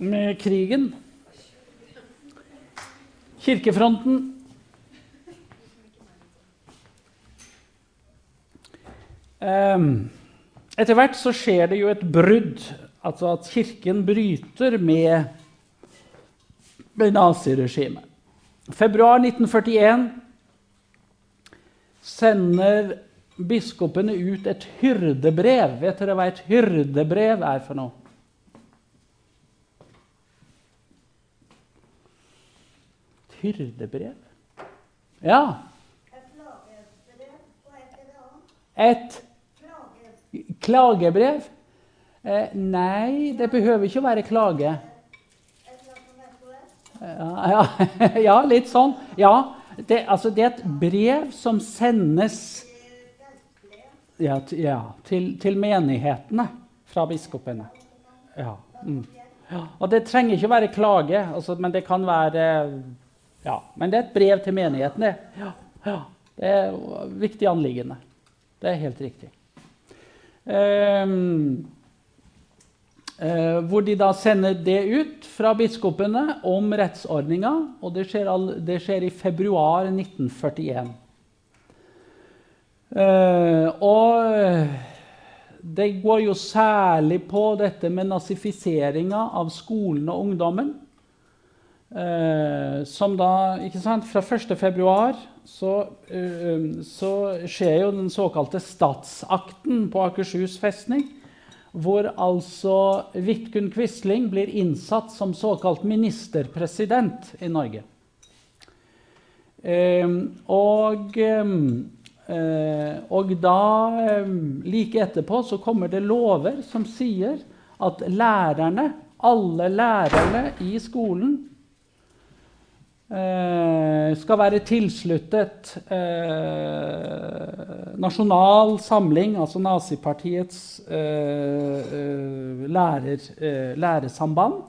med krigen. Kirkefronten. Um, etter hvert så skjer det jo et brudd, altså at Kirken bryter med, med naziregimet. Februar 1941 sender biskopene ut et hyrdebrev. Vet dere hva et hyrdebrev er for noe? Hyrdebrev? Ja. Et klagebrev? Eh, nei, det behøver ikke å være klage. Ja, ja, litt sånn. Ja, det, altså, det, er et brev som sendes ja, til, til, menighetene fra biskopene. Ja, mm. Og det trenger ikke å være klage, altså, men det kan være Ja, men det er et brev til menighetene. Ja, ja, det er viktig anliggende. Det er helt riktig. Um, uh, hvor de da sender det ut fra biskopene om rettsordninga. Og det skjer, all, det skjer i februar 1941. Uh, og det går jo særlig på dette med nazifiseringa av skolen og ungdommen. Uh, som da, ikke sant, Fra 1.2 så, uh, så skjer jo den såkalte statsakten på Akershus festning. Hvor altså Vidkun Quisling blir innsatt som såkalt ministerpresident i Norge. Eh, og, og da, like etterpå, så kommer det lover som sier at lærerne, alle lærerne i skolen Eh, skal være tilsluttet eh, Nasjonal Samling, altså Nazipartiets eh, eh lærer, eh, læresamband.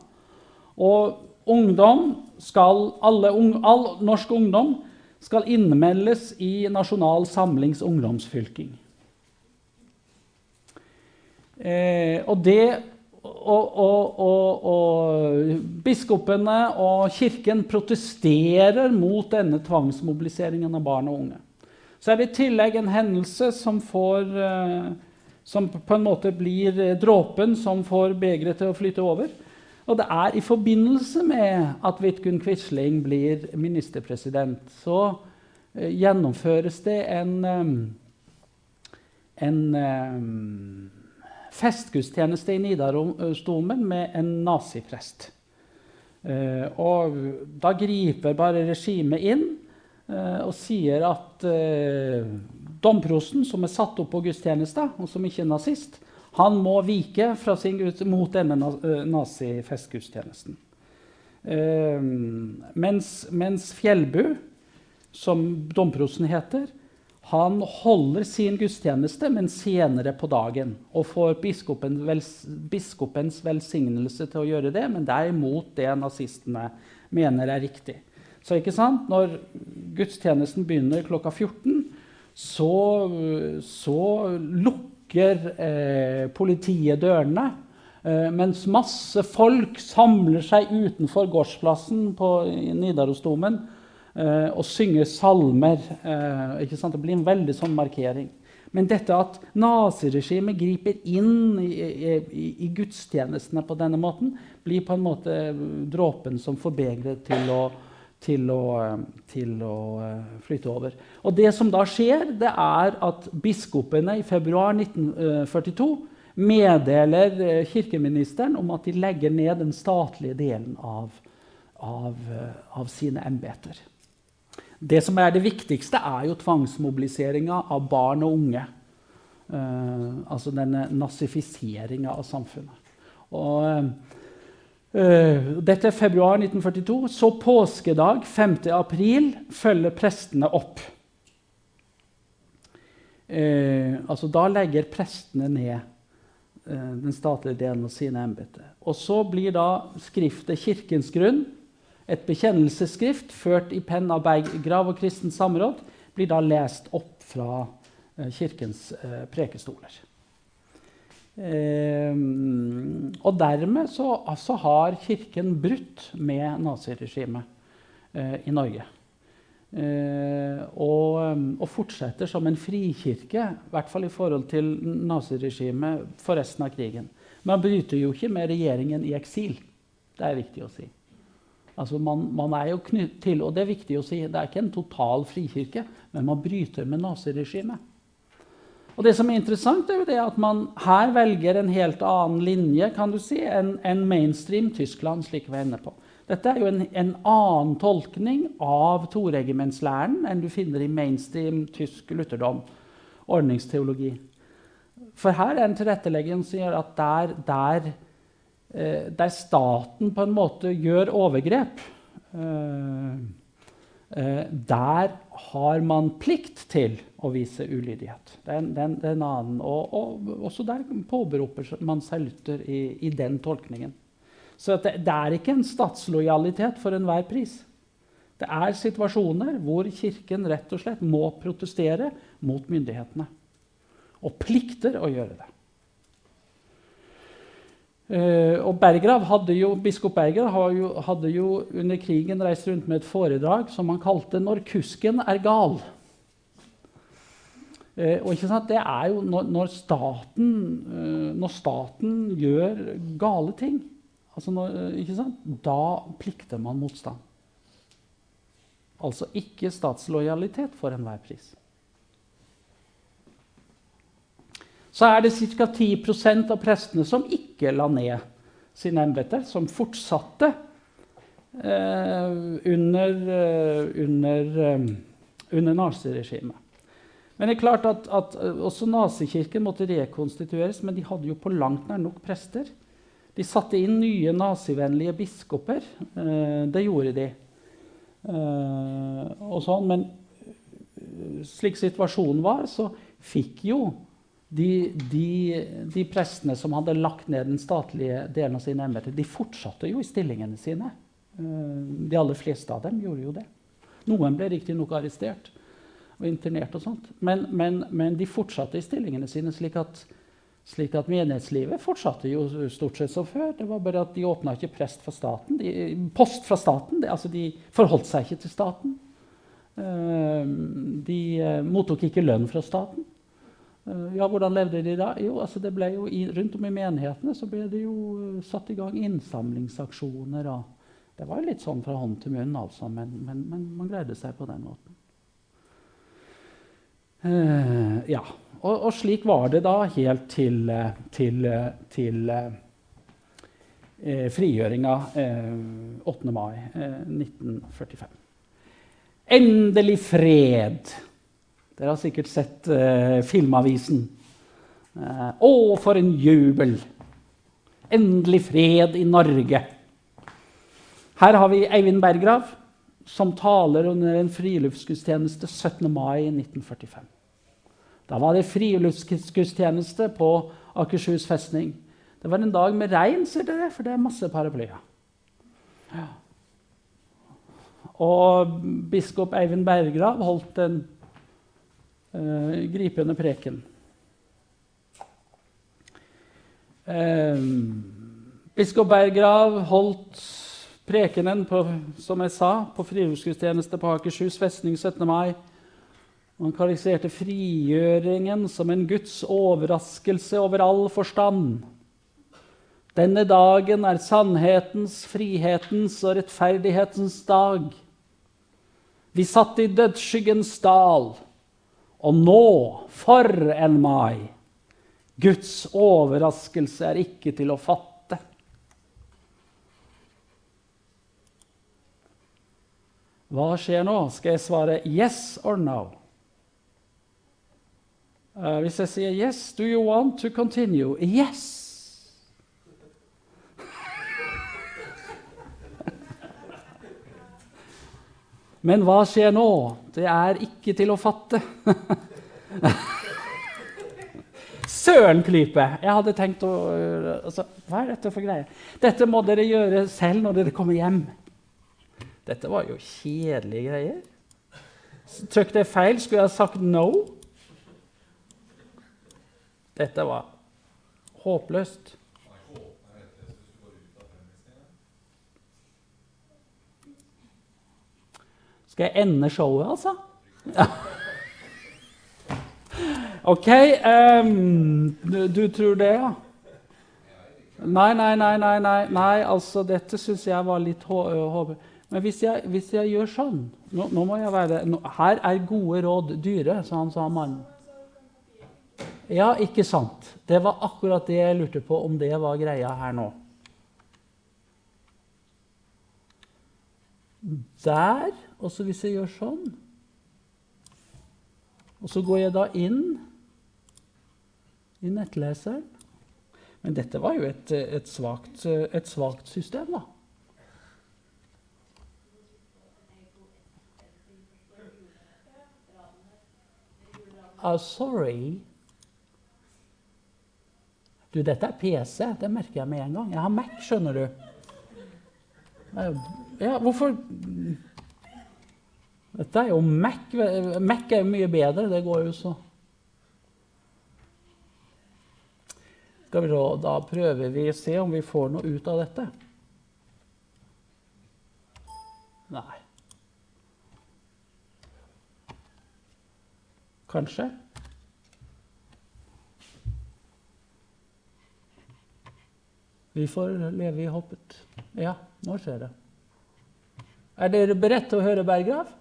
Og ungdom skal, alle, all norsk ungdom skal innmeldes i Nasjonal Samlings ungdomsfylking. Eh, og det og, og, og, og, biskopene og kirken protesterer mot denne tvangsmobiliseringen av barn og unge. Så er det i tillegg en hendelse som, får, eh, som på en måte blir dråpen som får begeret til å flyte over. Og det er i forbindelse med at Vidkun Quisling blir ministerpresident, så uh, gjennomføres det en, um, en festgudstjeneste i Nidarosdomen med en naziprest. Uh, og da griper bare regimet inn uh, og sier at uh, domprosten, som er satt opp på gudstjeneste, og som ikke er nazist, han må vike sin mot denne nazifestgudstjenesten. Mens, mens Fjellbu, som domprosten heter, han holder sin gudstjeneste, men senere på dagen. Og får biskopen vels, biskopens velsignelse til å gjøre det, men det er imot det nazistene mener er riktig. Så ikke sant? Når gudstjenesten begynner klokka 14, så, så lukker eh, politiet dørene. Eh, mens masse folk samler seg utenfor gårdsplassen på Nidarosdomen og synge salmer. Eh, det blir en veldig sånn markering. Men dette at naziregimet griper inn i, i, i, gudstjenestene på denne måten, blir på en måte dråpen som får begeret til å, til, til å, flytte over. Og det som da skjer, det er at biskopene i februar 1942 meddeler eh, kirkeministeren om at de legger ned den statlige delen av, av, av sine embeter. Det som er det viktigste, er jo tvangsmobiliseringa av barn og unge. Uh, altså denne nazifiseringa av samfunnet. Og, uh, dette er februar 1942. Så påskedag, 5. april, følger prestene opp. Uh, altså Da legger prestene ned den statlige delen av sine embeter. Og så blir da skriftet Kirkens grunn et bekjennelsesskrift ført i penn av Berggrav og kristens Samråd blir da lest opp fra eh, Kirkens eh, prekestoler. Eh, og dermed så altså, har Kirken brutt med naziregimet i Norge. Og, og, fortsetter som en frikirke, i hvert fall i forhold til naziregimet for resten av krigen. Man bryter jo ikke med regjeringen i eksil. Det er viktig å si. Altså man, man er jo knytt til, og Det er viktig å si, det er ikke en total frikirke, men man bryter med naziregimet. Og det som er interessant, er jo det at man her velger en helt annen linje kan du si, enn en mainstream Tyskland. slik vi er inne på. Dette er jo en, en annen tolkning av toregimentslæren enn du finner i mainstream tysk lutherdom, ordningsteologi. For her er en tilrettelegging som gjør at der, der, der, staten på en måte gjør overgrep eh, eh, Der har man plikt til å vise ulydighet. Det er en annen, og, og, også der påberoper man seg Luther i, i den tolkningen. Så det, det, er ikke en statslojalitet for enhver pris. Det er situasjoner hvor Kirken rett og slett må protestere mot myndighetene. Og plikter å gjøre det. Uh, og Bergrav hadde jo, Biskop Bergrav hadde jo, under krigen reist rundt med et foredrag som han kalte 'Når kusken er gal'. Uh, og ikke sant, det er jo når, når, staten, uh, når staten, gjør gale ting, altså når, sant, da plikter man motstand. Altså ikke statslojalitet for enhver pris. Så er det ca. 10% av prestene som ikke la ned sine embeter, som fortsatte eh, under, under, under naziregimet. Men det er klart at, at eh, Også nazikirken måtte rekonstitueres, men de hadde jo på langt nær nok prester. De satte inn nye nazivennlige biskoper. Eh, det gjorde de. Eh, sånn, Men eh, slik situasjonen var, så fikk jo de, de, de, prestene som hadde lagt ned den statlige delen av sine embeter, de fortsatte jo i stillingene sine. Eh, de aller fleste av dem gjorde jo det. Noen ble riktignok arrestert og internert og sånt. Men, men, men, de fortsatte i stillingene sine, slik at, slik at, menighetslivet fortsatte jo stort sett som før. Det var bare at de åpna ikke prest for staten, de, post fra staten. De, altså de forholdt seg ikke til staten. Uh, de uh, mottok ikke lønn fra staten. Uh, ja, Hvordan levde de da? Jo, altså det ble jo i, Rundt om i menighetene så ble det jo satt i gang innsamlingsaksjoner. Og det var jo litt sånn fra hånd til munn, altså, men, men, men man greide seg på den måten. Uh, ja. Og, og, slik var det da helt til, eh, til, eh, til uh, frigjøringa uh, 8. mai 1945. Endelig fred! Dere har sikkert sett Filmavisen. Å, for en jubel! Endelig fred i Norge. Her har vi Eivind Berggrav som taler under en friluftsgudstjeneste 17. mai 1945. Da var det friluftsgudstjeneste på Akershus festning. Det var en dag med regn, ser dere, for det er masse paraplyer. Og biskop Eivind Berggrav holdt en uh, gripende preken. Uh, biskop Berggrav holdt prekenen på, som jeg sa, på friluftsgudstjeneste på Akershus festning 17. mai. Han karakteriserte frigjøringen som en Guds overraskelse over all forstand. Denne dagen er sannhetens, frihetens og rettferdighetens dag. Vi satt i dødsskyggens dal, og nå, for en mai! Guds overraskelse er ikke til å fatte. Hva skjer nå? Skal jeg svare yes or no? Uh, hvis jeg sier 'Yes, do you want to continue?' Yes! Men hva skjer nå? Det er ikke til å fatte. Søren klype! Jeg hadde tenkt å altså, Hva er dette for greier? Dette må dere gjøre selv når dere kommer hjem. Dette var jo kjedelige greier. Trykk det feil. Skulle jeg sagt no? Dette var Håpløst. Skal jeg ende showet, altså? OK. Um, du, du, tror det, ja? Nei, nei, nei, nei, nei, nei altså dette syns jeg var litt håpløst. Men hvis jeg, hvis jeg, gjør sånn nå, nå må jeg være, nå, Her er gode råd dyre, sa han sa mannen. Ja, ikke sant. Det var akkurat det jeg lurte på, om det var greia her nå. Der. Og så hvis jeg gjør sånn Og så går jeg da inn i nettleseren. Men dette var jo et, et, svagt, et svagt system, da. Oh, sorry. Du, dette er PC. Det merker jeg med en gang. Jeg har Mac, skjønner du. Ja, hvorfor Dette er jo Mac. Mac er jo mye bedre. Det går jo så Skal vi se, da prøver vi å se om vi får noe ut av dette. Nei. Kanskje. Vi får leve i håpet. Ja, nå skjer det. Er dere beredt til å høre Berggrav?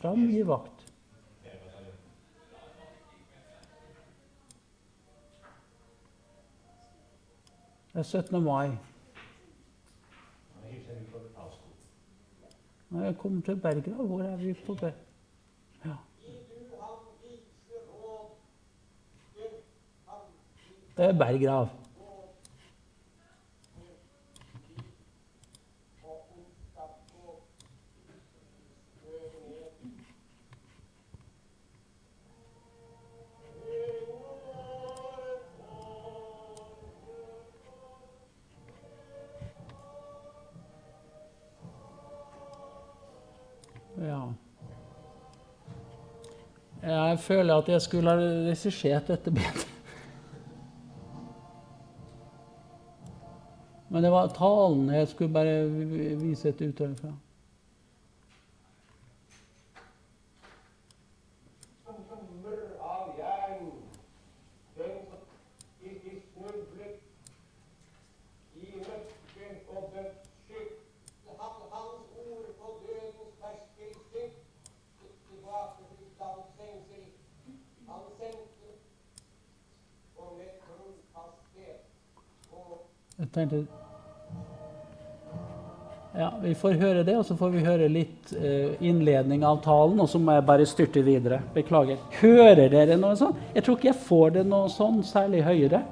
Stram vakt. Det er 17. mai. Når jeg kommer til Bergen, hvor er vi på det? Ja. Det er Berggrav. Jeg føler at jeg skulle ha regissert dette bedre. Men det var talen jeg skulle bare vise et utdrag fra. Tenkte ja, Vi får høre det, og så får vi høre litt uh, innledning av talen. Og så må jeg bare styrte videre. Beklager. Hører dere noe sånt? Jeg tror ikke jeg får det noe sånn særlig høyere.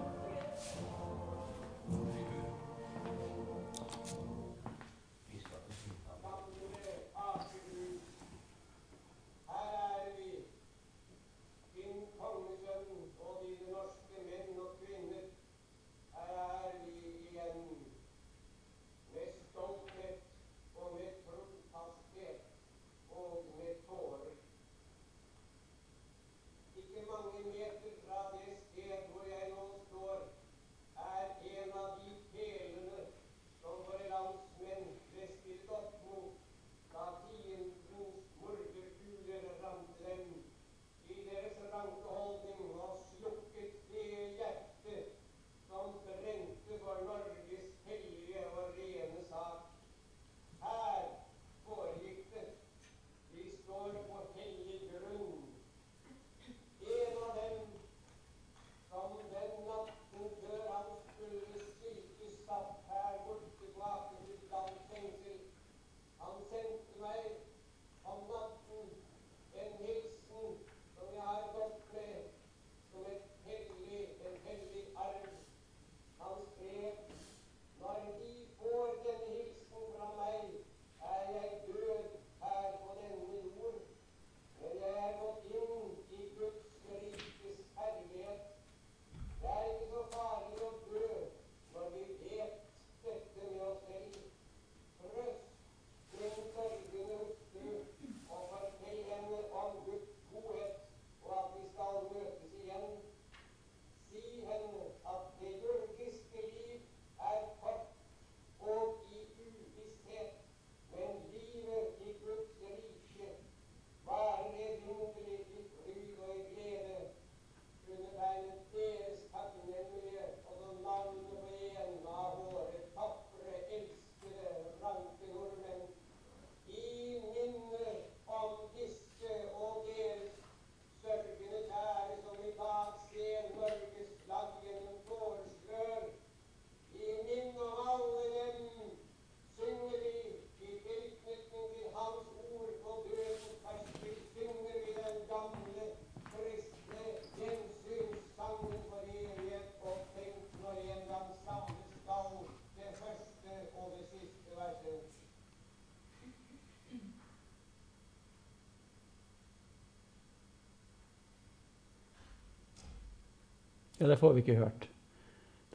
Ja, det får vi ikke hørt.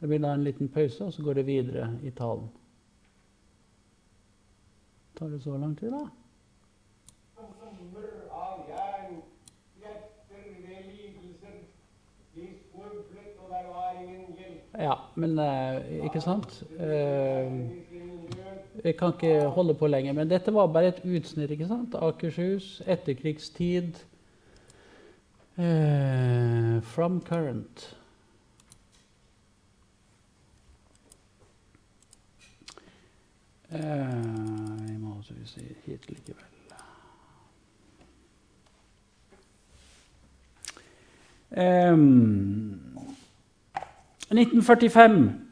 Det blir da en liten pause, og så går det videre i talen. Tar det så lang tid, da? Ja, men eh, ikke sant? Eh, jeg kan ikke holde på lenger, men dette var bare et utsnitt. ikke sant? Akershus, etterkrigstid. Eh, from current. Eh, jeg må også si hit likevel. Um, 1945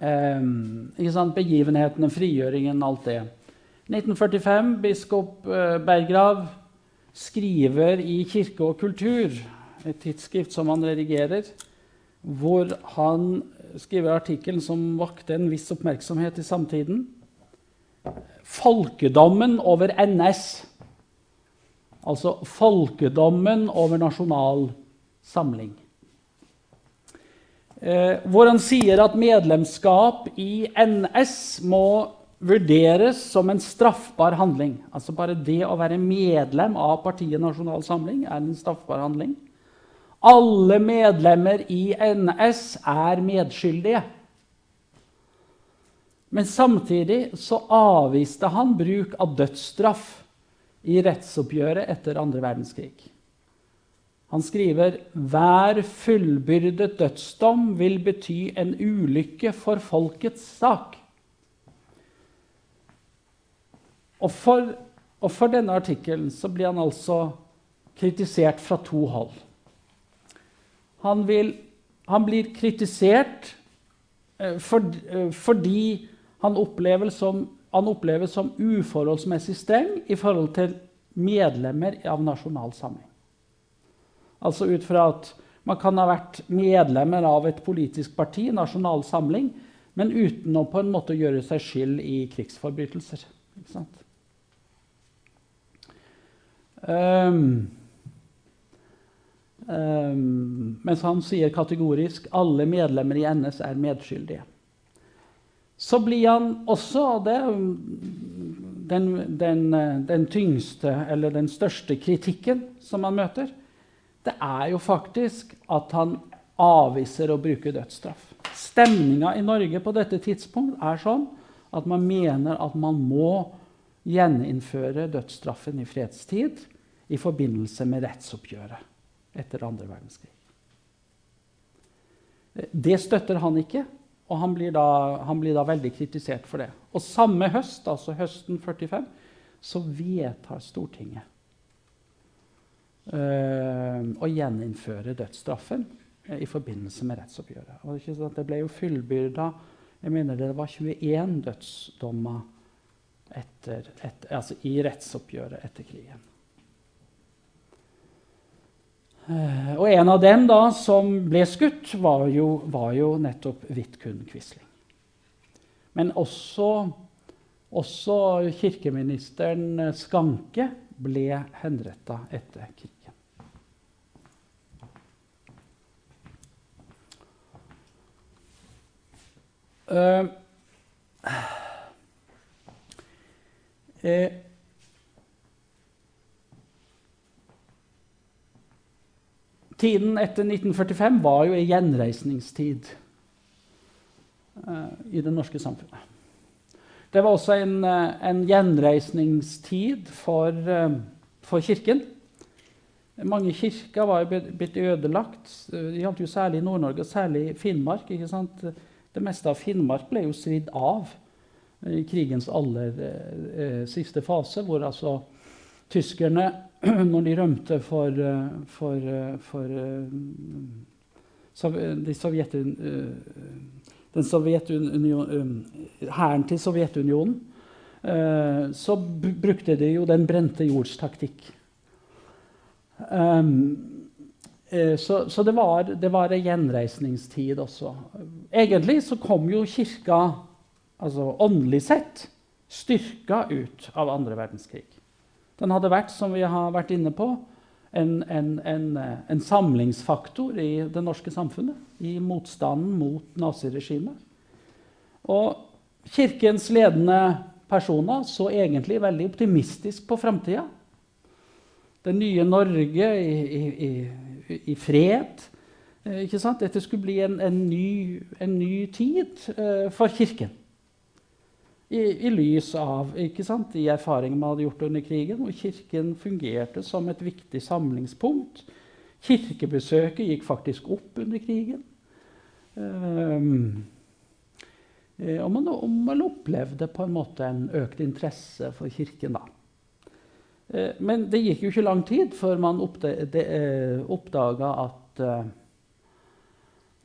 Um, ikke sant? Begivenhetene, frigjøringen, alt det. 1945, biskop eh, Berggrav skriver i Kirke og kultur, et tidsskrift som han redigerer, hvor han skriver artikkelen som vakte en viss oppmerksomhet i samtiden. 'Folkedommen over NS'. Altså folkedommen over Nasjonal Samling. Eh, hvor han sier at medlemskap i NS må vurderes som en straffbar handling. Altså Bare det å være medlem av partiet Nasjonal Samling er en straffbar handling. Alle medlemmer i NS er medskyldige. Men samtidig så avviste han bruk av dødsstraff i rettsoppgjøret etter andre verdenskrig. Han skriver hver fullbyrdet dødsdom vil bety en ulykke for folkets sak. Og for, og for denne artikkelen så blir han altså kritisert fra to hold. Han, vil, han blir kritisert eh, for, eh, fordi han opplever som, han oppleves som uforholdsmessig streng i forhold til medlemmer av Nasjonal Samling. Altså ut fra at man kan ha vært medlemmer av et politisk parti, Nasjonal Samling, men uten å på en måte gjøre seg skyld i krigsforbrytelser. Ikke sant? Um, um, mens han sier kategorisk alle medlemmer i NS er medskyldige. Så blir han også det, den, den, den tyngste eller den største kritikken som han møter, det er jo faktisk at han avviser å bruke dødsstraff. Stemninga i Norge på dette tidspunkt er sånn at man mener at man må gjeninnføre dødsstraffen i fredstid i forbindelse med rettsoppgjøret etter andre verdenskrig. Det støtter han ikke, og han blir, da, han blir da veldig kritisert for det. Og samme høst, altså høsten 45, så vedtar Stortinget øh, å gjeninnføre dødsstraffen øh, i forbindelse med rettsoppgjøret. Og det ble jo fullbyrda Jeg mener det var 21 dødsdommer etter, etter, altså i rettsoppgjøret etter krigen. Eh, og en av dem da som ble skutt, var jo, var jo nettopp Vidkun Quisling. Men også, også kirkeministeren Skanke ble henretta etter krigen. Uh, eh, Tiden etter 1945 var jo en gjenreisningstid uh, i det norske samfunnet. Det var også en, uh, en gjenreisningstid for, uh, for, Kirken. Mange kirker var jo blitt ødelagt. Det gjaldt jo særlig i Nord-Norge, og særlig Finnmark. Det meste av Finnmark ble jo svidd av i krigens aller siste fase, hvor altså tyskerne når de rømte for, for, for de Sovjetun, den hæren til Sovjetunionen, så brukte de jo den brente jords taktikk. Så, så det, var, det var en gjenreisningstid også. Egentlig så kom jo kirka, altså åndelig sett, styrka ut av andre verdenskrig. Den hadde vært som vi har vært inne på, en, en, en, eh, en samlingsfaktor i det norske samfunnet. I motstanden mot naziregimet. Og kirkens ledende personer så egentlig veldig optimistisk på framtida. Det nye Norge i, i, i, i fred. Eh? Dette skulle bli en, ny, ny, tid eh, for Kirken. I, I, lys av de erfaringene man hadde gjort under krigen, hvor Kirken fungerte som et viktig samlingspunkt. Kirkebesøket gikk faktisk opp under krigen. Um, og man, man, opplevde på en måte en økt interesse for Kirken da. Uh, men det gikk jo ikke lang tid før man oppdaga at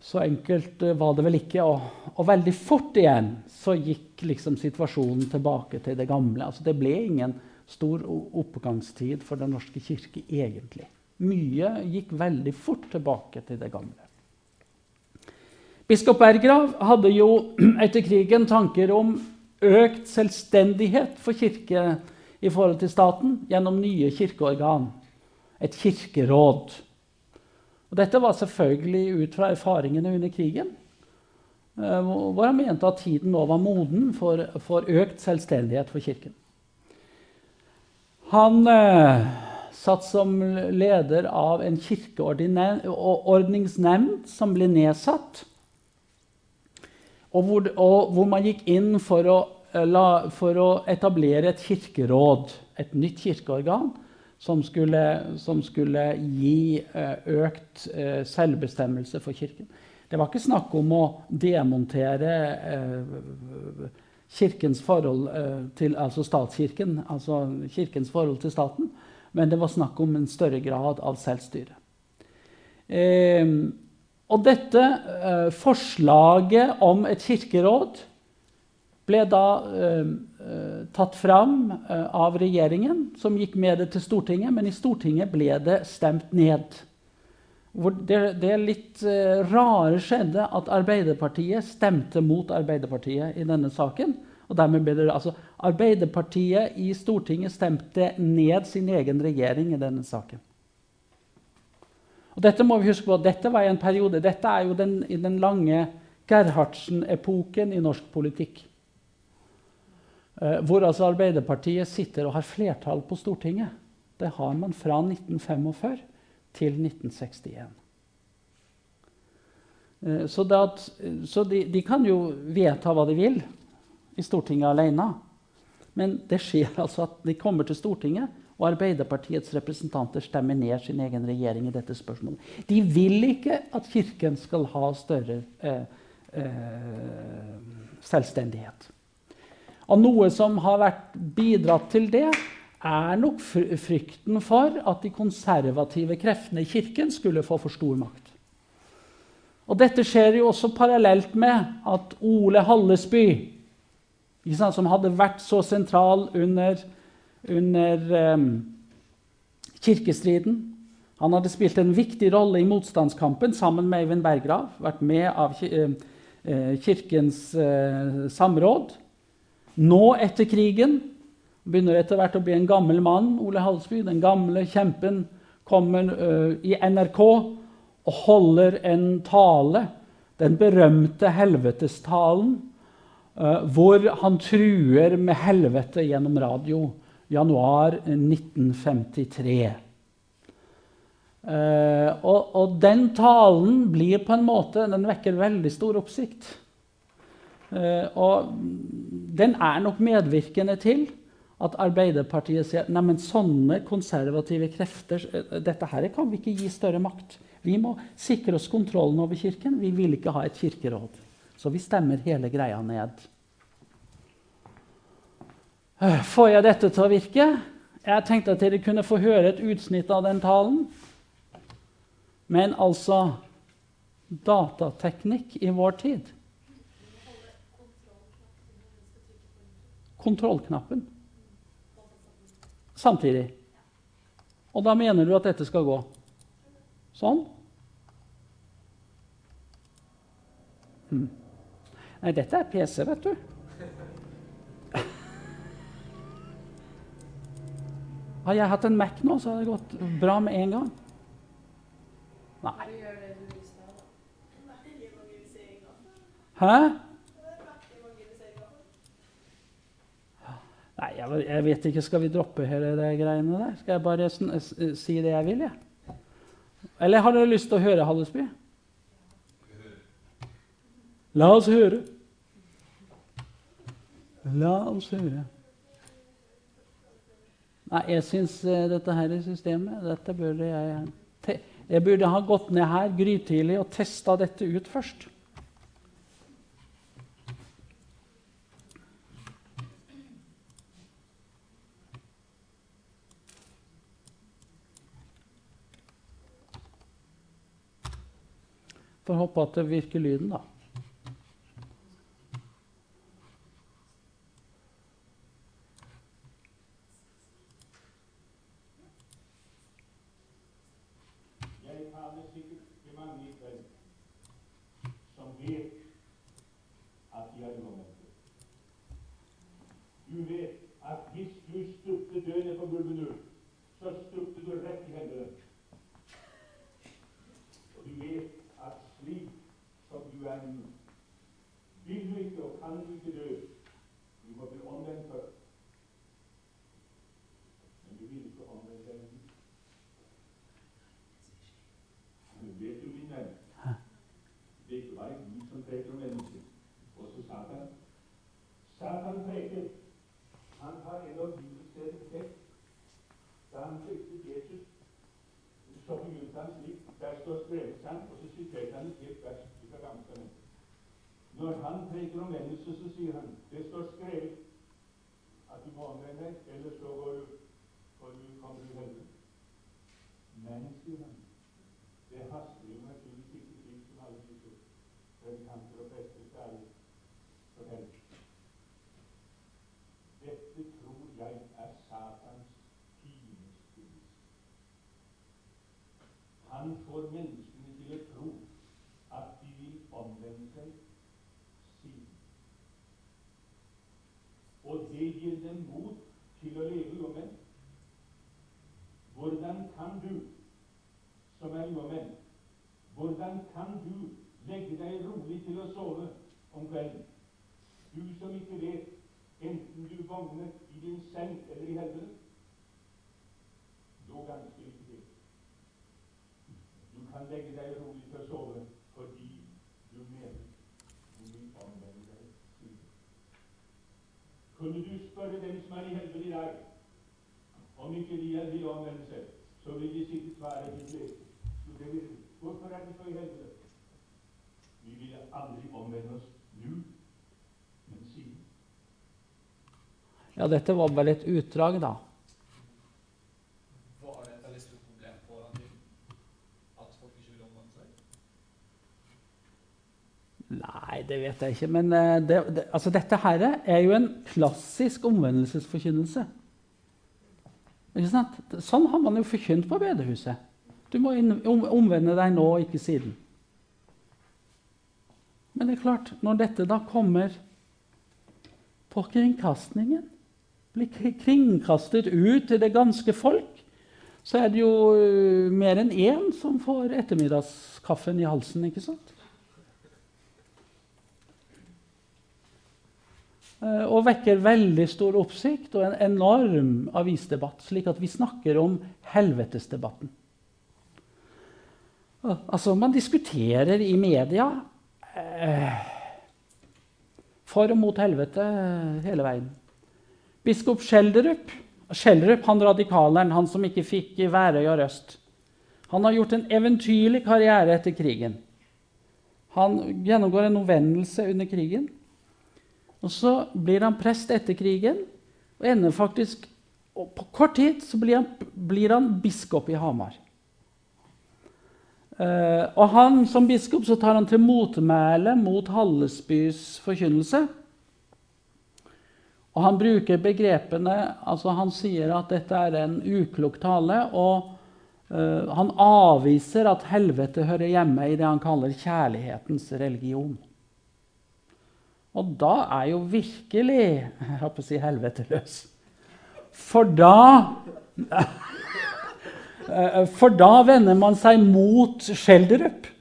så enkelt eh, var det vel ikke. Og, og, veldig fort igjen så gikk liksom situasjonen tilbake til det gamle. Altså det ble ingen stor oppgangstid for Den norske kirke egentlig. Mye gikk veldig fort tilbake til det gamle. Biskop Berggrav hadde jo etter krigen tanker om økt selvstendighet for kirke i forhold til staten gjennom nye kirkeorgan. Et kirkeråd. Og dette var selvfølgelig ut fra erfaringene under krigen, eh, hvor han mente at tiden nå var moden for, for økt selvstendighet for Kirken. Han eh, satt som leder av en kirkeordningsnemnd som ble nedsatt, og hvor, og hvor man gikk inn for å, eh, la, for å etablere et kirkeråd, et nytt kirkeorgan, som skulle, som skulle gi eh, økt eh, selvbestemmelse for Kirken. Det var ikke snakk om å demontere eh, kirkens forhold til, altså statskirken, altså kirkens forhold til staten, men det var snakk om en større grad av selvstyre. Og dette forslaget om et kirkeråd ble da eh, eh, tatt fram eh, av regjeringen, som gikk med det til Stortinget. Men i Stortinget ble det stemt ned. Det, det, litt eh, rare skjedde at Arbeiderpartiet stemte mot Arbeiderpartiet i denne saken. Og dermed ble det, altså, Arbeiderpartiet i Stortinget stemte ned sin egen regjering i denne saken. Og dette må vi huske på, dette var i en periode, dette er jo den, i den lange Gerhardsen-epoken i norsk politikk. Eh, hvor altså Arbeiderpartiet sitter og har flertall på Stortinget. Det har man fra 1945 til 1961. Eh, så, at, så de, de, kan jo vedta hva de vil i Stortinget alene. Men det skjer altså at de kommer til Stortinget, og Arbeiderpartiets representanter stemmer ned sin egen regjering i dette spørsmålet. De vil ikke at Kirken skal ha større eh, eh, selvstendighet. Og noe som har vært bidratt til det, er nok frykten for at de konservative kreftene i Kirken skulle få for stor makt. Og dette skjer jo også parallelt med at Ole Hallesby, som hadde vært så sentral under, under um, kirkestriden Han hadde spilt en viktig rolle i motstandskampen sammen med Eivind Berggrav. Vært med av uh, Kirkens uh, samråd. Nå etter krigen begynner etter hvert å bli en gammel mann. Ole Halsby, den gamle kjempen, kommer uh, i NRK og holder en tale, den berømte helvetestalen, uh, hvor han truer med helvete gjennom radio. Januar 1953. Uh, og, og, den talen blir på en måte, den vekker veldig stor oppsikt. Uh, og den er nok medvirkende til at Arbeiderpartiet sier at sånne konservative krefter eh, dette her kan vi ikke gi større makt. Vi må sikre oss kontrollen over Kirken. Vi vil ikke ha et kirkeråd. Så vi stemmer hele greia ned. Eh, får jeg dette til å virke? Jeg tenkte at dere kunne få høre et utsnitt av den talen. Men altså Datateknikk i vår tid kontrollknappen samtidig. Og da mener du at dette skal gå sånn? Hmm. Nei, dette er PC, vet du. Har jeg hatt en Mac nå, så hadde det gått bra med en gang. Nei. Hæ? Nei, jeg, jeg vet ikke. Skal vi droppe hele de greiene der? Skal jeg bare si det jeg vil, jeg? Eller har dere lyst til å høre Hallesby? La oss høre. La oss høre. Nei, jeg syns eh, dette her systemet Dette burde jeg Jeg burde ha gått ned her grytidlig og testa dette ut først. Får håpe at det virker lyden, da. Jeg taler sikkert til mange i kveld som vet at de er uomvendte. Du vet at hvis du stupte død ned på gulvet nå, så stupte du rett i helvete. Og du vet at slik som du er nå, vil du ikke og kan du ikke dø. Du må bli omvendt først. Men du vil ikke omvende deg nå. Men vet du, min venn, det er ikke bare Gud som preker om mennesker, også Satan. Satan preker. Han har en av bibelstedene sett. Da han fryktet Jesus, så begynte han slik. Der står skrevet sant, og så siterte han et helt vers fra Gamle Når han preker om mennesker, så sier han det står skrevet at du må omvende deg, ellers så går du, går du, kommer du i helvete. Men, sier han, det haster jo naturligvis ikke slik som alle disse predikanter og prester særlig forteller. Dette tror jeg er Satans fiendesbevis. Han får menneskene til å tro at de vil omvende seg siden. Og det gir dem mot til å leve uomvendt. Hvordan kan du som er uomvendt. Hvordan kan du legge deg rolig til å sove om kvelden? Du som ikke vet enten du våkner i din seng eller i helvete. Dog ganske like det. Du kan legge deg rolig til å sove fordi du mener du vil omvende deg siden. Kunne du spørre dem som er i helvete i dag, om ikke de vil omvende seg, så vil de sikkert svare helt lese. Det vil, hvorfor er de så i helvete? Vi ville aldri omvende oss nå, men siden. Ja, dette var vel et utdrag, da. Var det et veldig stort problem på den tiden? At folk ikke ville omvende seg? Nei, det vet jeg ikke. Men eh, det, det, altså, dette her er jo en klassisk omvendelsesforkynnelse. Ikke sant? Sånn har man jo forkynt på bedehuset. Du må omvende deg nå, ikke siden. Men det er klart, når dette da kommer på kringkastingen, blir kringkastet ut til det ganske folk, så er det jo øh, mer enn én som får ettermiddagskaffen i halsen, ikke sant? Eh, Og vekker veldig stor oppsikt og en enorm avisdebatt, slik at vi snakker om helvetesdebatten. Altså, man diskuterer i media eh, for og mot helvete eh, hele veien. Biskop Skjelderup, Schjelderup han radikaleren, han som ikke fikk Værøy og Røst, han har gjort en eventyrlig karriere etter krigen. Han gjennomgår en omvendelse under krigen. Og så blir han prest etter krigen, og ender faktisk og På kort tid så blir han, blir han biskop i Hamar. Uh, og han, som biskop så tar han til motmæle mot Hallesbys forkynnelse. Og han bruker begrepene altså Han sier at dette er en uklok tale, og eh, han avviser at helvete hører hjemme i det han kaller kjærlighetens religion. Og da er jo virkelig jeg holdt på å si helvete løs. For da Eh, For da vender man seg mot Skjelderup.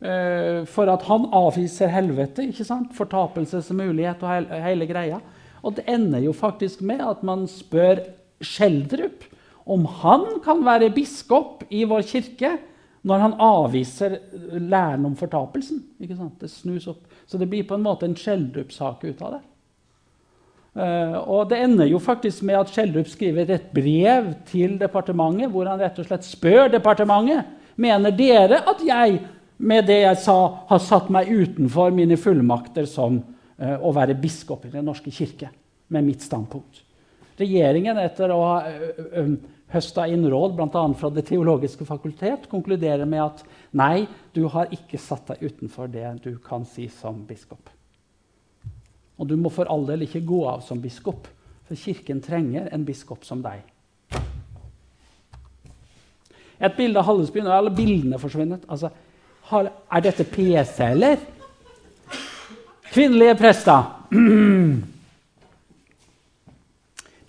Eh, For at han avviser helvete, ikke sant? fortapelsesmulighet og hele, greia. Og det ender jo faktisk med at man spør Skjeldrup om han kan være biskop i vår kirke når han avviser læren om fortapelsen. Ikke sant? Det snus opp. Så det blir på en måte en Skjeldrup-sak ut av det. Eh, og det ender jo faktisk med at Skjeldrup skriver et brev til departementet hvor han rett og slett spør departementet mener dere at jeg med det jeg sa, har satt meg utenfor mine fullmakter som eh, å være biskop i Den norske kirke med mitt standpunkt. Regjeringen, etter å ha uh, høsta inn råd bl.a. fra Det teologiske fakultet, konkluderer med at nei, du har ikke satt deg utenfor det du kan si som biskop. Og du må for all del ikke gå av som biskop, for Kirken trenger en biskop som deg. Et bilde av Hallesby Nå er alle bildene forsvunnet. Altså, er dette PC, eller? Kvinnelige prester.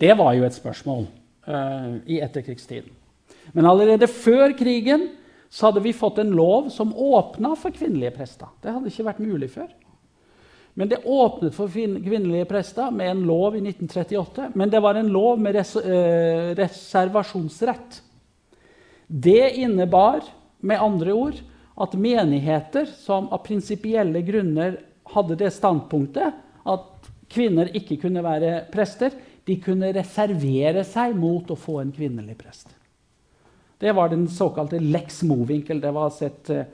Det var jo et spørsmål uh, i etterkrigstiden. Men allerede før krigen så hadde vi fått en lov som åpna for kvinnelige prester. Det hadde ikke vært mulig før. Men det åpnet for kvinnelige prester med en lov i 1938. Men det var en lov med res eh, reservasjonsrett. Det innebar med andre ord at menigheter som av prinsipielle grunner hadde det standpunktet at kvinner ikke kunne være prester, de kunne reservere seg mot å få en kvinnelig prest. Det var den såkalte lex Mowinckel. Det var sett eh,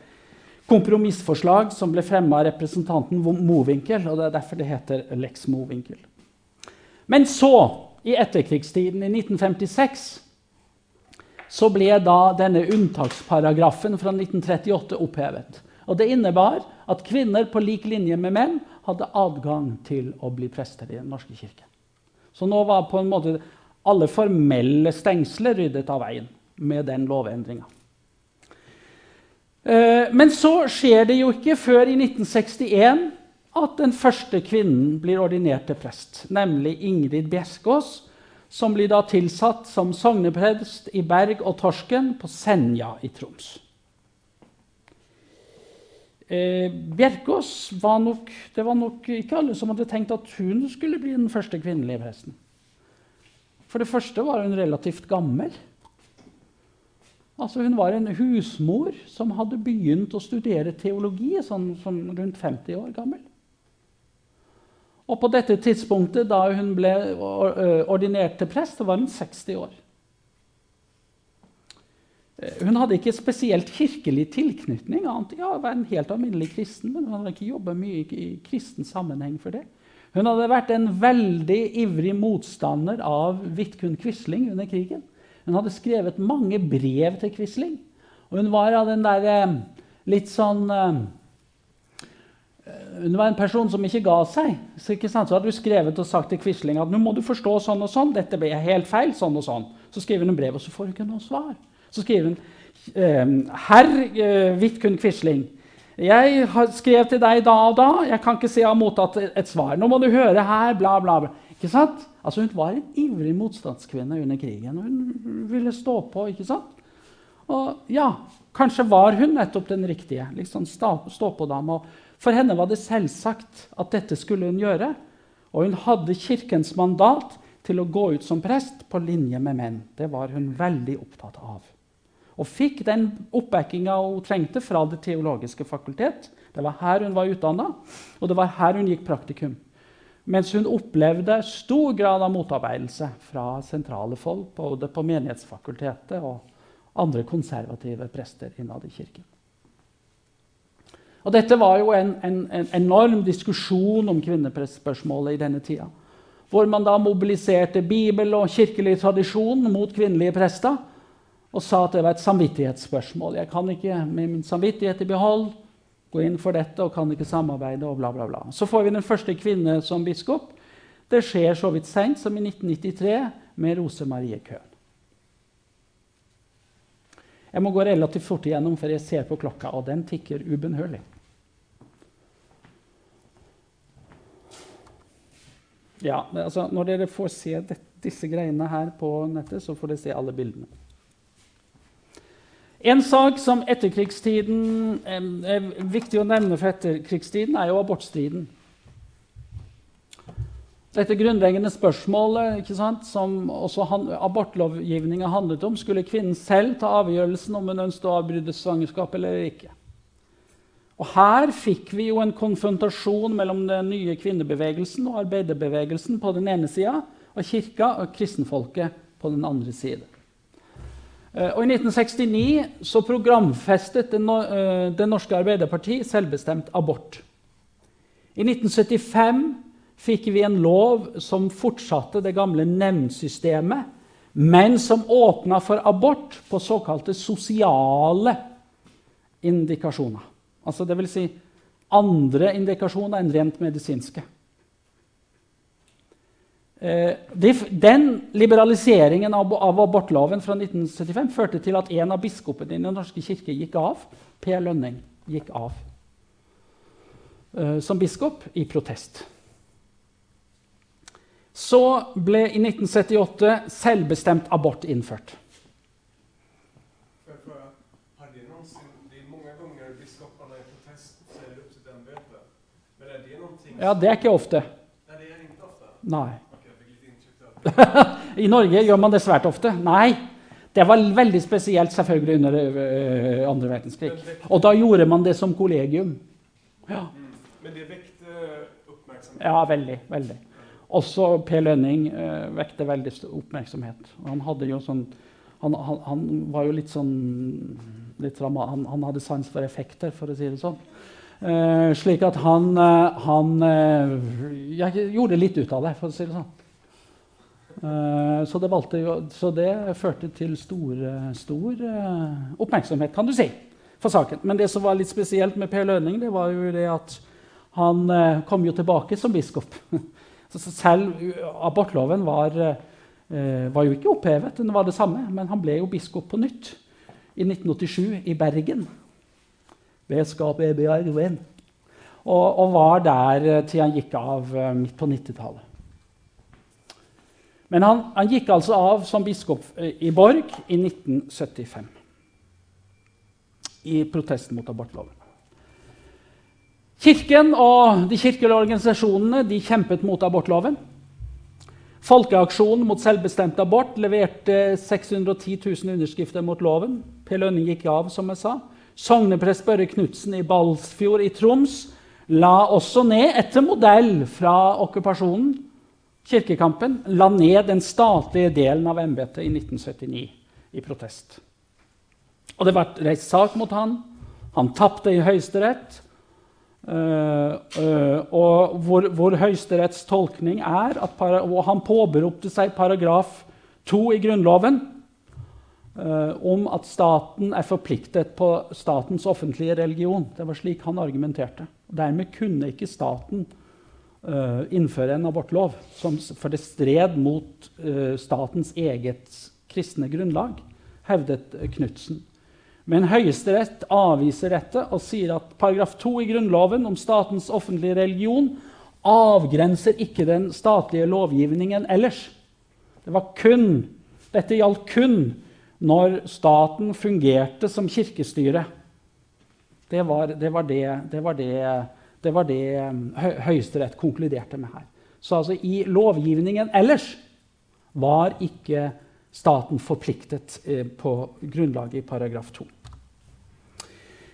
kompromissforslag som ble fremma av representanten Mowinckel. og Det er derfor det heter Lex Mowinckel. Men så, i etterkrigstiden, i 1956, så ble da denne unntaksparagrafen fra 1938 opphevet. Og Det innebar at kvinner på lik linje med menn hadde adgang til å bli prester i Den norske kirke. Så nå var på en måte alle formelle stengsler ryddet av veien med den lovendringa. Eh, men så skjer det jo ikke før i 1961 at den første kvinnen blir ordinert til prest, nemlig Ingrid Bjerskås, som blir da tilsatt som sogneprest i Berg og Torsken på Senja i Troms. Eh, Bjerkås var nok, Det var nok ikke alle som hadde tenkt at hun skulle bli den første kvinnelige presten. For det første var hun relativt gammel. Altså Hun var en husmor som hadde begynt å studere teologi sånn, sånn rundt 50 år gammel. Og på dette tidspunktet, da hun ble ordinert til prest, var hun 60 år. Eh, hun hadde ikke spesielt kirkelig tilknytning. Annet. Ja, var en helt alminnelig kristen, men hun hadde ikke jobba mye i kristen sammenheng for det. Hun hadde vært en veldig ivrig motstander av Vidkun Quisling under krigen. Hun hadde skrevet mange brev til Quisling. Og hun var av den der eh, litt sånn eh, Hun var en person som ikke ga seg. Så, ikke sant? så hadde hun skrevet og sagt til Quisling at nå må du forstå sånn og sånn. dette ble helt feil, sånn og sånn. Så skriver hun en brev, og så får hun ikke noe svar. Så skriver hun eh, Herr Vidkun Quisling. Jeg har skrevet til deg da og da. Jeg kan ikke si jeg har mottatt et svar. Nå må du høre her, bla, bla, bla. Ikke sant? Altså Hun var en ivrig motstandskvinne under krigen. og Hun ville stå på. ikke sant? Og ja, Kanskje var hun nettopp den riktige liksom stå-på-dama. For henne var det selvsagt at dette skulle hun gjøre. Og hun hadde Kirkens mandat til å gå ut som prest på linje med menn. Det var hun veldig opptatt av. Og fikk den oppbackinga hun trengte fra Det teologiske fakultet. Det var her hun var utdanna, og det var her hun gikk praktikum. Mens hun opplevde stor grad av motarbeidelse fra sentrale folk, både på Menighetsfakultetet og andre konservative prester innad i kirken. Og Dette var jo en, en, en enorm diskusjon om kvinnepressspørsmålet i denne tida. Hvor man da mobiliserte Bibel og kirkelig tradisjon mot kvinnelige prester og sa at det var et samvittighetsspørsmål. Jeg kan ikke med min samvittighet i behold gå inn for dette og kan ikke samarbeide. og bla bla bla. Så får vi den første kvinne som biskop. Det skjer så vidt seint som i 1993 med Rose Marie Køhn. Jeg må gå relativt fort igjennom, for jeg ser på klokka, og den tikker ubønnhørlig. Ja, altså, Når dere får se det, disse greiene her på nettet, så får dere se alle bildene. En sak som etterkrigstiden er viktig å nevne for etterkrigstiden, er jo abortstriden. Dette grunnleggende spørsmålet ikke sant, som også han, abortlovgivninga handlet om, skulle kvinnen selv ta avgjørelsen om hun ønsket å avbryte svangerskap eller ikke. Og Her fikk vi jo en konfrontasjon mellom den nye kvinnebevegelsen og arbeiderbevegelsen på den ene sida, og kirka og kristenfolket på den andre side. Eh, og I 1969 så programfestet Det, eh, det norske Arbeiderparti selvbestemt abort. I 1975 fikk vi en lov som fortsatte det gamle nemndsystemet, men som åpna for abort på såkalte sosiale indikasjoner. Altså Dvs. Si andre indikasjoner enn rent medisinske. Eh, den liberaliseringen av abortloven fra 1975 førte til at en av biskopene i Den norske kirke gikk av. Per Lønning gikk av eh, som biskop i protest. Så ble i 1978 selvbestemt abort innført. Ja, det er ikke ofte. Nei, det är ikke ofte. Nei. I Norge gjør man det svært ofte. Nei. Det var veldig spesielt selvfølgelig under øh, andre verdenskrig. Og da gjorde man det som kollegium. Ja, Mm. Men det vekte oppmerksomhet? ja veldig. veldig. Også Per Lønning øh, vekte veldig oppmerksomhet. Han sånn han, han, han var jo litt sånn litt drama, han, han hadde sans for effekter, for å si det sånn. Eh, slik at han, eh, han eh, jeg gjorde litt ut av det, for å si det sånn. Eh, så, det valgte så det førte til stor, stor eh, oppmerksomhet, kan du si, for saken. Men det som var litt spesielt med Per Lønning, det var jo det at han kom jo tilbake som biskop. Så selv abortloven var, var jo ikke opphevet, den var det samme, men han ble jo biskop på nytt i 1987 i Bergen. Biskop i Bergen. Og, og var der eh, til han gikk av eh, midt på 90-tallet. Men han, han gikk altså av som biskop eh, i Borg i 1975. I protest mot abortloven. Kirken og de kirkelige organisasjonene de kjempet mot abortloven. Folkeaksjonen mot selvbestemt abort leverte 610 000 underskrifter mot loven. Per Lønning gikk av, som jeg sa. Sogneprest Børre Knutsen i Balsfjord i Troms la også ned, etter modell fra okkupasjonen, kirkekampen, la ned den statlige delen av embetet i 1979 i protest. Og det ble reist sak mot han. Han tapte i Høyesterett. Uh, uh, og hvor, hvor Høyesteretts tolkning er at Og han påberopte seg paragraf 2 i Grunnloven om at staten er forpliktet på statens offentlige religion. Det var slik han argumenterte. Dermed kunne ikke staten innføre en abortlov, for det stred mot statens eget kristne grunnlag, hevdet Knutsen. Men Høyesterett avviser dette og sier at paragraf 2 i Grunnloven om statens offentlige religion avgrenser ikke den statlige lovgivningen ellers. Det var kun, dette gjaldt kun når staten fungerte som kirkestyre. Det var det, var det, det, var det, det, var det Høyesterett konkluderte med her. Så altså i lovgivningen ellers var ikke staten forpliktet på grunnlaget i paragraf 2.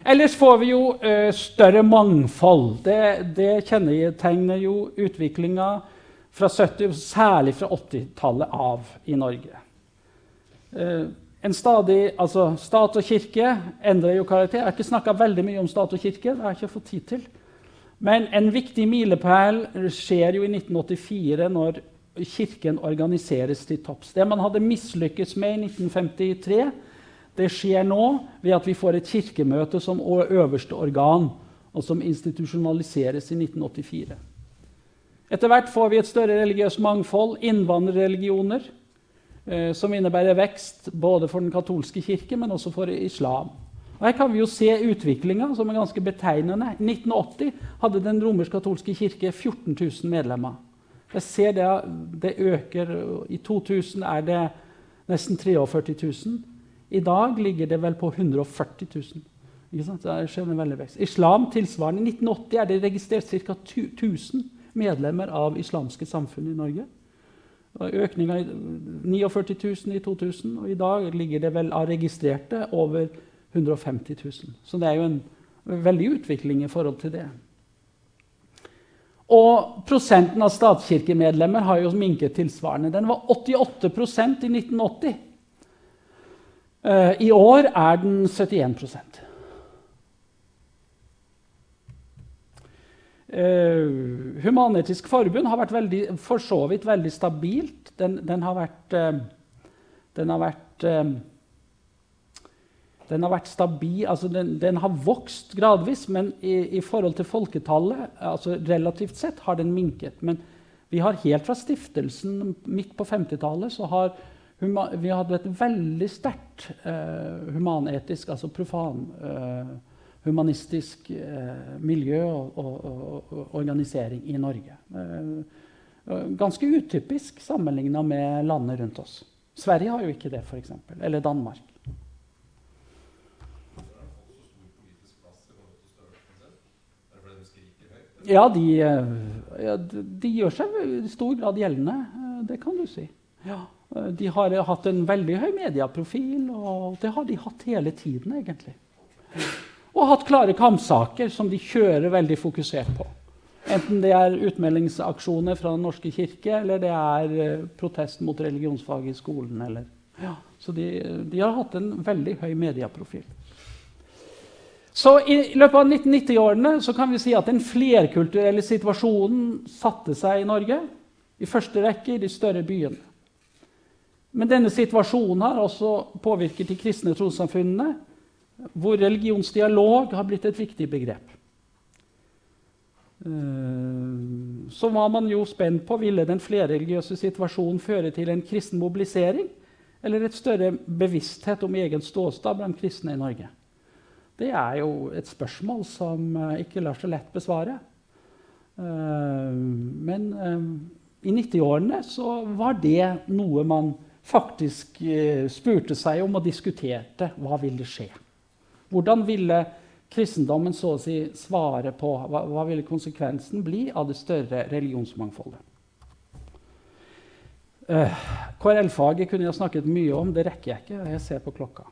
Ellers får vi jo uh, større mangfold. Det, det kjennetegner jo utviklinga fra 70, særlig fra 80-tallet av i Norge. En stadig, altså Stat og kirke endrer jo karakter. Jeg har ikke snakka veldig mye om stat og kirke. det har jeg ikke fått tid til. Men en viktig milepæl skjer jo i 1984, når Kirken organiseres til topps. Det man hadde mislykkes med i 1953, det skjer nå ved at vi får et kirkemøte som øverste organ, og som institusjonaliseres i 1984. Etter hvert får vi et større religiøst mangfold, innvandrerreligioner, som innebærer vekst både for den katolske kirke, men også for islam. Og her kan vi jo se utviklinga, som er ganske betegnende. I 1980 hadde den romersk-katolske kirke 14 000 medlemmer. Jeg ser det, det øker. I 2000 er det nesten 43 000. I dag ligger det vel på 140 000. Ikke sant? Det skjer en veldig vekst. Islam tilsvarende. I 1980 er det registrert ca. 1000 medlemmer av islamske samfunn i Norge. Økninga i 49 000 i 2000, og i dag ligger det vel av registrerte over 150 000. Så det er jo en veldig utvikling i forhold til det. Og prosenten av statskirkemedlemmer har jo minket tilsvarende. Den var 88% i 1980. Eh, I år er den 71 Uh, Human-Etisk Forbund har vært veldig, for så vidt veldig stabilt. Den, den har vært, uh, den har vært uh, den har vært stabil, altså den, den, har vokst gradvis, men i, i, forhold til folketallet altså relativt sett har den minket. Men vi har helt fra stiftelsen midt på 50-tallet så har vi hadde et veldig sterkt humanetisk, altså profan humanistisk eh, miljø og, og, og, organisering i Norge. Eh, ganske utypisk sammenligna med landene rundt oss. Sverige har jo ikke det, f.eks. Eller Danmark. Ja, de, eh, ja, de gjør seg i stor grad gjeldende. Eh, det kan du si. Ja. De har hatt en veldig høy medieprofil, og det har de hatt hele tiden, egentlig og hatt klare kampsaker som de kjører veldig fokusert på. Enten det er utmeldingsaksjoner fra Den norske kirke, eller det er eh, protest mot religionsfag i skolen. Eller, ja. Så de, de, har hatt en veldig høy medieprofil. Så I løpet av 1990-årene kan vi si at den flerkulturelle situasjonen satte seg i Norge. I første rekke i de større byene. Men denne situasjonen har også påvirket de kristne trossamfunnene hvor religionsdialog har blitt et viktig begrep. Eh, så var man jo spent på ville den flerreligiøse situasjonen føre til en kristen mobilisering eller et større bevissthet om egen ståstad blant kristne i Norge. Det er jo et spørsmål som eh, ikke lar seg lett besvare. Eh, men i 90-årene så var det noe man faktisk spurte seg om og diskuterte. Hva ville skje? Hvordan ville kristendommen så å si svare på hva, hva ville konsekvensen bli av det større religionsmangfoldet? Eh, KRL-faget kunne jeg snakket mye om. Det rekker jeg ikke. Jeg ser på klokka.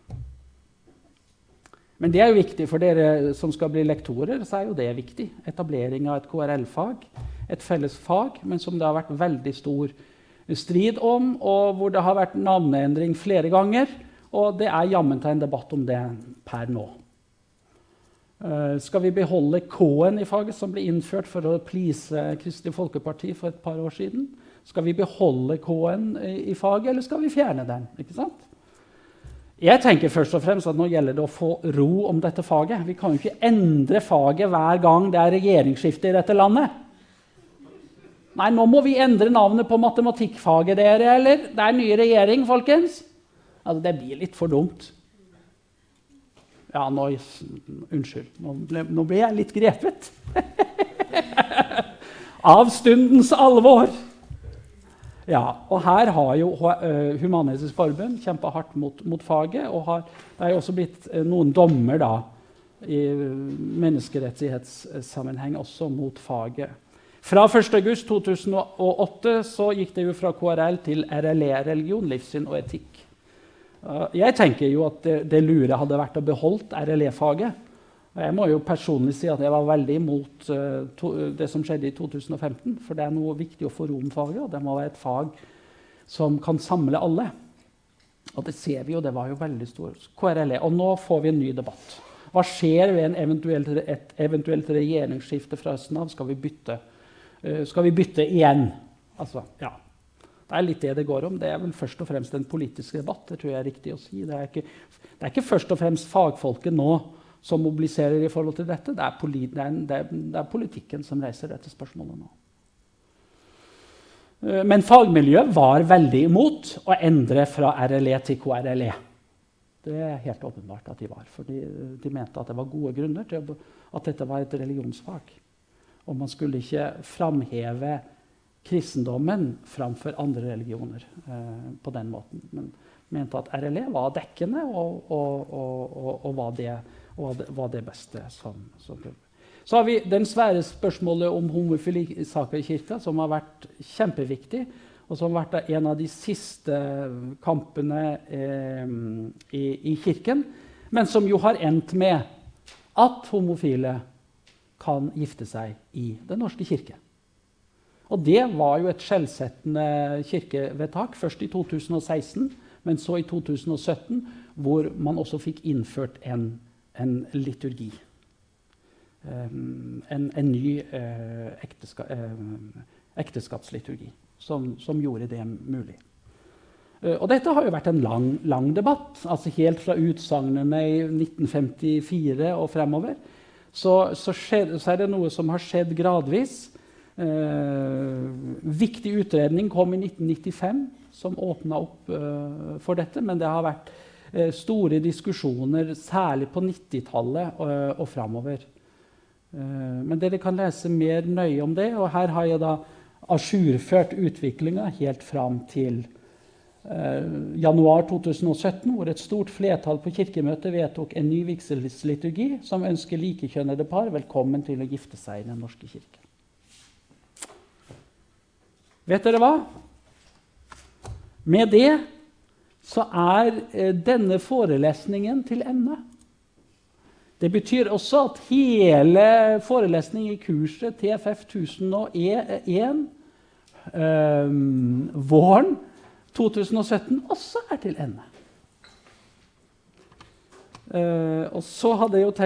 Men det er jo viktig for dere som skal bli lektorer. så er jo det viktig. Etablering av et KRL-fag, et felles fag, men som det har vært veldig stor strid om, og hvor det har vært navneendring flere ganger. Og det er jammen en debatt om det per nå. Uh, skal vi beholde K-en i faget, som ble innført for å please Kristelig Folkeparti for et par år siden? Skal vi beholde K-en i, faget, eller skal vi fjerne den? Jeg tenker først og fremst at Nå gjelder det å få ro om dette faget. Vi kan jo ikke endre faget hver gang det er regjeringsskifte i dette landet. Nei, nå må vi endre navnet på matematikkfaget, dere. Eller det er ny regjering, folkens. Altså, det blir litt for dumt. Ja, nå, Unnskyld. Nå ble, nå ble jeg litt grepet. Av stundens alvor. Ja, og her har jo uh, Human-Etisk Forbund kjempa hardt mot, mot, faget. Og har, det er jo også blitt uh, noen dommer da, i menneskerettighetssammenheng også mot faget. Fra 1.8.2008 så gikk det jo fra KRL til RLE, religion, livssyn og etikk. Jeg tenker jo at det, lure hadde vært å beholde RLE-faget. Jeg må jo personlig si at jeg var veldig imot uh, det som skjedde i 2015. For det er noe viktig å få ro om faget, og det må være et fag som kan samle alle. Og det ser vi jo, det var jo veldig stor KRLE. Og nå får vi en ny debatt. Hva skjer ved eventuelt, et eventuelt regjeringsskifte fra høsten av? Skal vi bytte, uh, skal vi bytte igjen? Altså, ja. Det er litt det det går om. Det er vel først og fremst en politisk debatt. Det tror jeg er riktig å si. Det er ikke, det er ikke først og fremst fagfolket nå som mobiliserer i forhold til dette. Det er, polit, det er, det er, det er politikken som reiser dette spørsmålet nå. Eh, men fagmiljøet var veldig imot å endre fra RLE til KRLE. Det er helt åpenbart at de var. For de, de mente at det var gode grunner til at dette var et religionsfag. Og man skulle ikke framheve kristendommen framfor andre religioner eh, på den måten. Men mente at RLE var dekkende og, og, og, og var, det, var, det, beste som, som Så har vi den svære spørsmålet om homofili saker i kirka, som har vært kjempeviktig, og som har vært en av de siste kampene eh, i, i kirken, men som jo har endt med at homofile kan gifte seg i Den norske kirke. Og det var jo et skjellsettende kirkevedtak, først i 2016, men så i 2017, hvor man også fikk innført en, en liturgi. Um, en, en, ny uh, ekteska, uh, ekteskapsliturgi som, som, gjorde det mulig. Uh, og dette har jo vært en lang, lang debatt. altså Helt fra utsagnene i 1954 og fremover så, så, skjer, så, er det noe som har skjedd gradvis. Eh, viktig utredning kom i 1995 som åpna opp eh, for dette, men det har vært eh, store diskusjoner, særlig på 90-tallet og, og framover. Men dere kan lese mer nøye om det, og her har jeg da ajourført utviklinga helt fram til eh, januar 2017, hvor et stort flertall på kirkemøtet vedtok en ny vigselsliturgi som ønsker likekjønnede par velkommen til å gifte seg i Den norske kirke. Vet dere hva? Med det så er eh, denne forelesningen til ende. Det betyr også at hele forelesningen i kurset TFF 1001 eh, våren 2017 også er til ende. Eh, og så hadde jeg jo tenkt